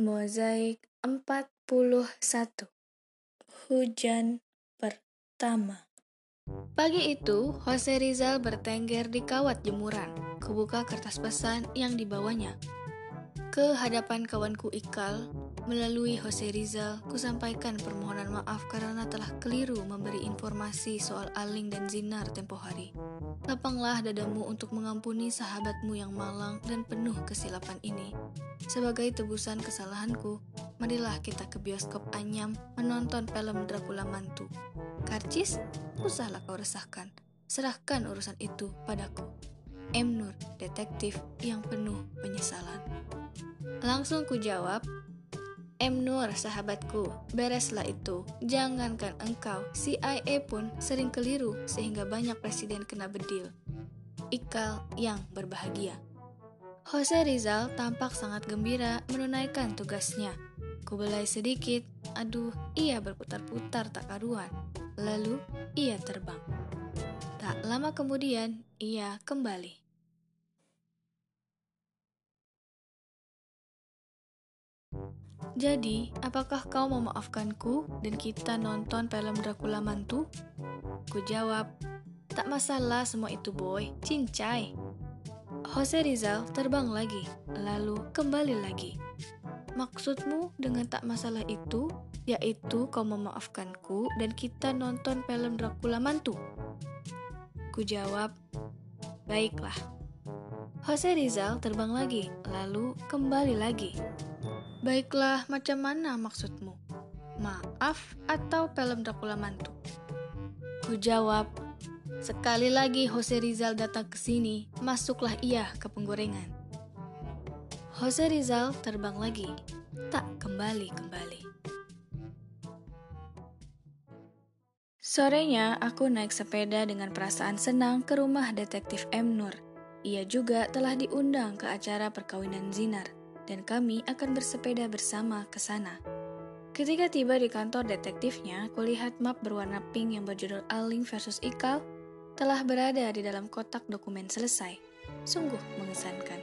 Mozaik 41 Hujan pertama Pagi itu, Jose Rizal bertengger di kawat jemuran. Kubuka kertas pesan yang dibawanya. Ke hadapan kawanku Ikal, melalui Jose Rizal, kusampaikan permohonan maaf karena telah keliru memberi informasi soal Aling dan Zinar tempo hari. Lapanglah dadamu untuk mengampuni sahabatmu yang malang dan penuh kesilapan ini. Sebagai tebusan kesalahanku, marilah kita ke bioskop Anyam menonton film Dracula Mantu. Karcis, usahlah kau resahkan. Serahkan urusan itu padaku. M. Nur, detektif yang penuh penyesalan. Langsung ku jawab, M. Nur, sahabatku, bereslah itu. Jangankan engkau, CIA pun sering keliru sehingga banyak presiden kena bedil. Ikal yang berbahagia. Jose Rizal tampak sangat gembira menunaikan tugasnya. Kubelai sedikit, aduh, ia berputar-putar tak karuan. Lalu, ia terbang. Tak lama kemudian, ia kembali. Jadi, apakah kau memaafkanku dan kita nonton film Dracula Mantu? Ku jawab, tak masalah semua itu boy, cincai. Jose Rizal terbang lagi, lalu kembali lagi. Maksudmu dengan tak masalah itu, yaitu kau memaafkanku dan kita nonton film Dracula Mantu? Ku jawab, baiklah. Jose Rizal terbang lagi, lalu kembali lagi. Baiklah, macam mana maksudmu? Maaf atau film Dracula mantu? Ku jawab, sekali lagi Jose Rizal datang ke sini, masuklah ia ke penggorengan. Jose Rizal terbang lagi, tak kembali-kembali. Sorenya, aku naik sepeda dengan perasaan senang ke rumah detektif M. Nur. Ia juga telah diundang ke acara perkawinan Zinar dan kami akan bersepeda bersama ke sana. Ketika tiba di kantor detektifnya, kulihat map berwarna pink yang berjudul Aling versus Ikal telah berada di dalam kotak dokumen selesai. Sungguh mengesankan.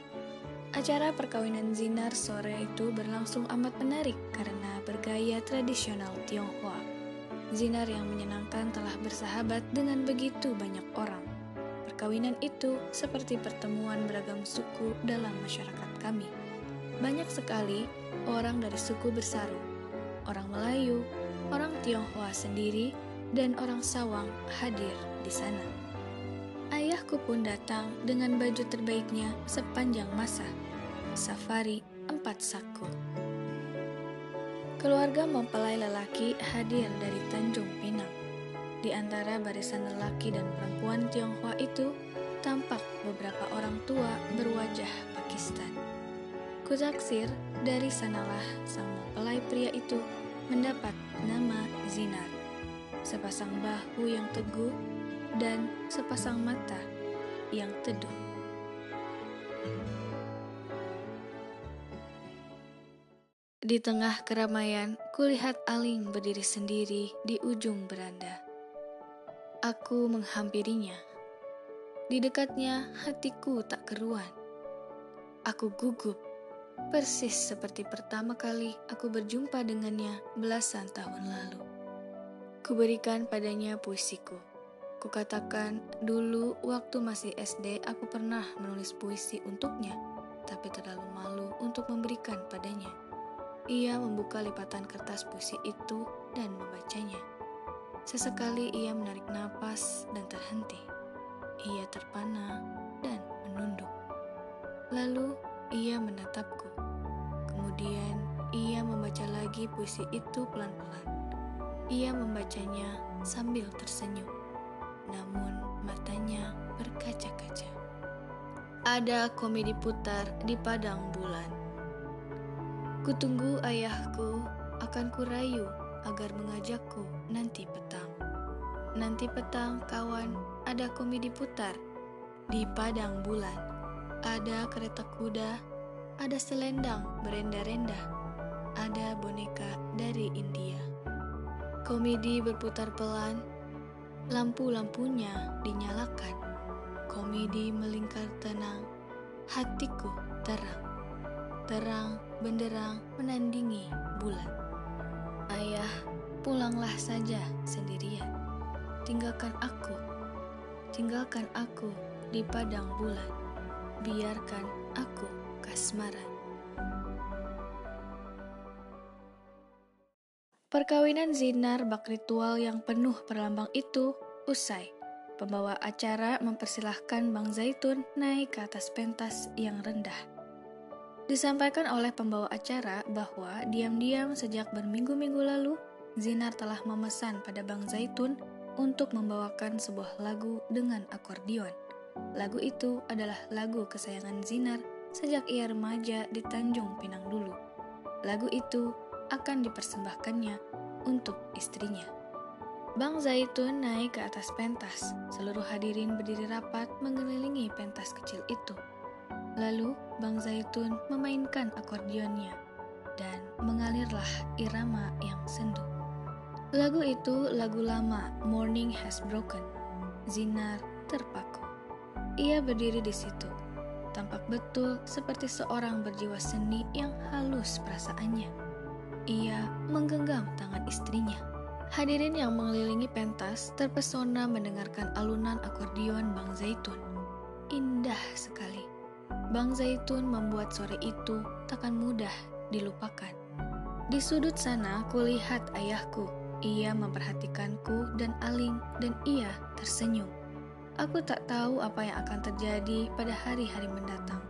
Acara perkawinan Zinar sore itu berlangsung amat menarik karena bergaya tradisional Tionghoa. Zinar yang menyenangkan telah bersahabat dengan begitu banyak orang. Perkawinan itu seperti pertemuan beragam suku dalam masyarakat kami. Banyak sekali orang dari suku bersaru, orang Melayu, orang Tionghoa sendiri, dan orang Sawang hadir di sana. Ayahku pun datang dengan baju terbaiknya sepanjang masa, safari empat saku. Keluarga mempelai lelaki hadir dari Tanjung Pinang. Di antara barisan lelaki dan perempuan Tionghoa itu, tampak beberapa orang tua berwajah Pakistan. Kutaksir dari sanalah sang mempelai pria itu mendapat nama Zinar. Sepasang bahu yang teguh dan sepasang mata yang teduh. Di tengah keramaian, kulihat Aling berdiri sendiri di ujung beranda. Aku menghampirinya. Di dekatnya, hatiku tak keruan. Aku gugup persis seperti pertama kali aku berjumpa dengannya belasan tahun lalu. Kuberikan padanya puisiku. Kukatakan, dulu waktu masih SD aku pernah menulis puisi untuknya, tapi terlalu malu untuk memberikan padanya. Ia membuka lipatan kertas puisi itu dan membacanya. Sesekali ia menarik napas dan terhenti. Ia terpana dan menunduk. Lalu ia menatapku. Kemudian ia membaca lagi puisi itu pelan-pelan. Ia membacanya sambil tersenyum, namun matanya berkaca-kaca. Ada komedi putar di padang bulan. Kutunggu ayahku akan kurayu agar mengajakku nanti petang. Nanti petang kawan ada komedi putar di padang bulan. Ada kereta kuda, ada selendang berenda-renda, ada boneka dari India. Komedi berputar pelan, lampu-lampunya dinyalakan. Komedi melingkar tenang, hatiku terang. terang benderang menandingi bulan. Ayah, pulanglah saja sendirian. Tinggalkan aku, tinggalkan aku di padang bulan. Biarkan aku kasmaran. Perkawinan Zinar bak ritual yang penuh perlambang itu usai. Pembawa acara mempersilahkan Bang Zaitun naik ke atas pentas yang rendah. Disampaikan oleh pembawa acara bahwa diam-diam sejak berminggu-minggu lalu, Zinar telah memesan pada Bang Zaitun untuk membawakan sebuah lagu dengan akordion. Lagu itu adalah lagu kesayangan Zinar sejak ia remaja di Tanjung Pinang dulu. Lagu itu akan dipersembahkannya untuk istrinya. Bang Zaitun naik ke atas pentas. Seluruh hadirin berdiri rapat mengelilingi pentas kecil itu. Lalu Bang Zaitun memainkan akordionnya dan mengalirlah irama yang sendu. Lagu itu lagu lama Morning Has Broken. Zinar terpaku. Ia berdiri di situ, tampak betul seperti seorang berjiwa seni yang halus perasaannya. Ia menggenggam tangan istrinya. Hadirin yang mengelilingi pentas terpesona mendengarkan alunan akordion Bang Zaitun. Indah sekali. Bang Zaitun membuat sore itu takkan mudah dilupakan. Di sudut sana kulihat ayahku. Ia memperhatikanku dan Aling dan ia tersenyum. Aku tak tahu apa yang akan terjadi pada hari-hari mendatang.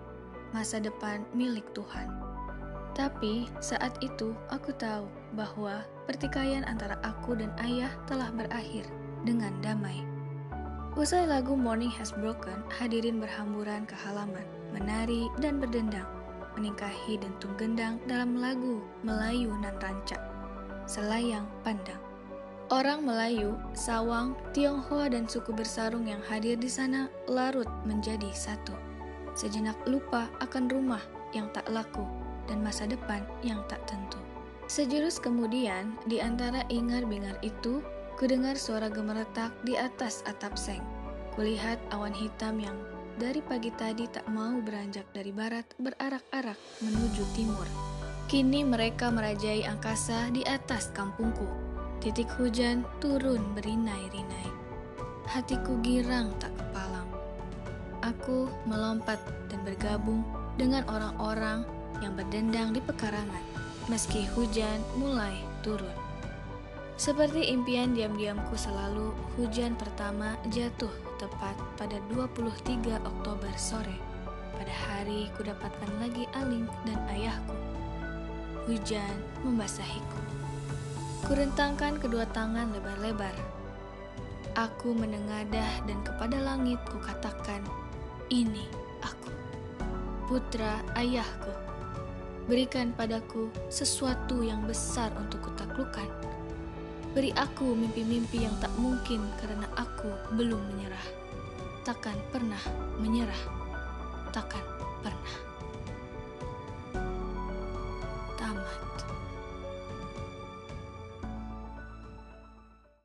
Masa depan milik Tuhan. Tapi saat itu aku tahu bahwa pertikaian antara aku dan ayah telah berakhir dengan damai. Usai lagu Morning Has Broken, hadirin berhamburan ke halaman, menari dan berdendang, meningkahi dentung gendang dalam lagu Melayu nan rancak, selayang pandang. Orang Melayu, Sawang, Tionghoa dan suku bersarung yang hadir di sana larut menjadi satu. Sejenak lupa akan rumah yang tak laku dan masa depan yang tak tentu. Sejurus kemudian, di antara ingar-bingar itu, kudengar suara gemeretak di atas atap seng. Kulihat awan hitam yang dari pagi tadi tak mau beranjak dari barat berarak-arak menuju timur. Kini mereka merajai angkasa di atas kampungku. Titik hujan turun berinai-rinai. Hatiku girang tak kepalang. Aku melompat dan bergabung dengan orang-orang yang berdendang di pekarangan, meski hujan mulai turun. Seperti impian diam-diamku selalu, hujan pertama jatuh tepat pada 23 Oktober sore. Pada hari kudapatkan lagi Aling dan ayahku. Hujan membasahiku. Kurentangkan kedua tangan lebar-lebar. Aku menengadah dan kepada langit kukatakan, ini aku, putra ayahku. Berikan padaku sesuatu yang besar untuk kutaklukkan. Beri aku mimpi-mimpi yang tak mungkin karena aku belum menyerah. Takkan pernah menyerah. Takkan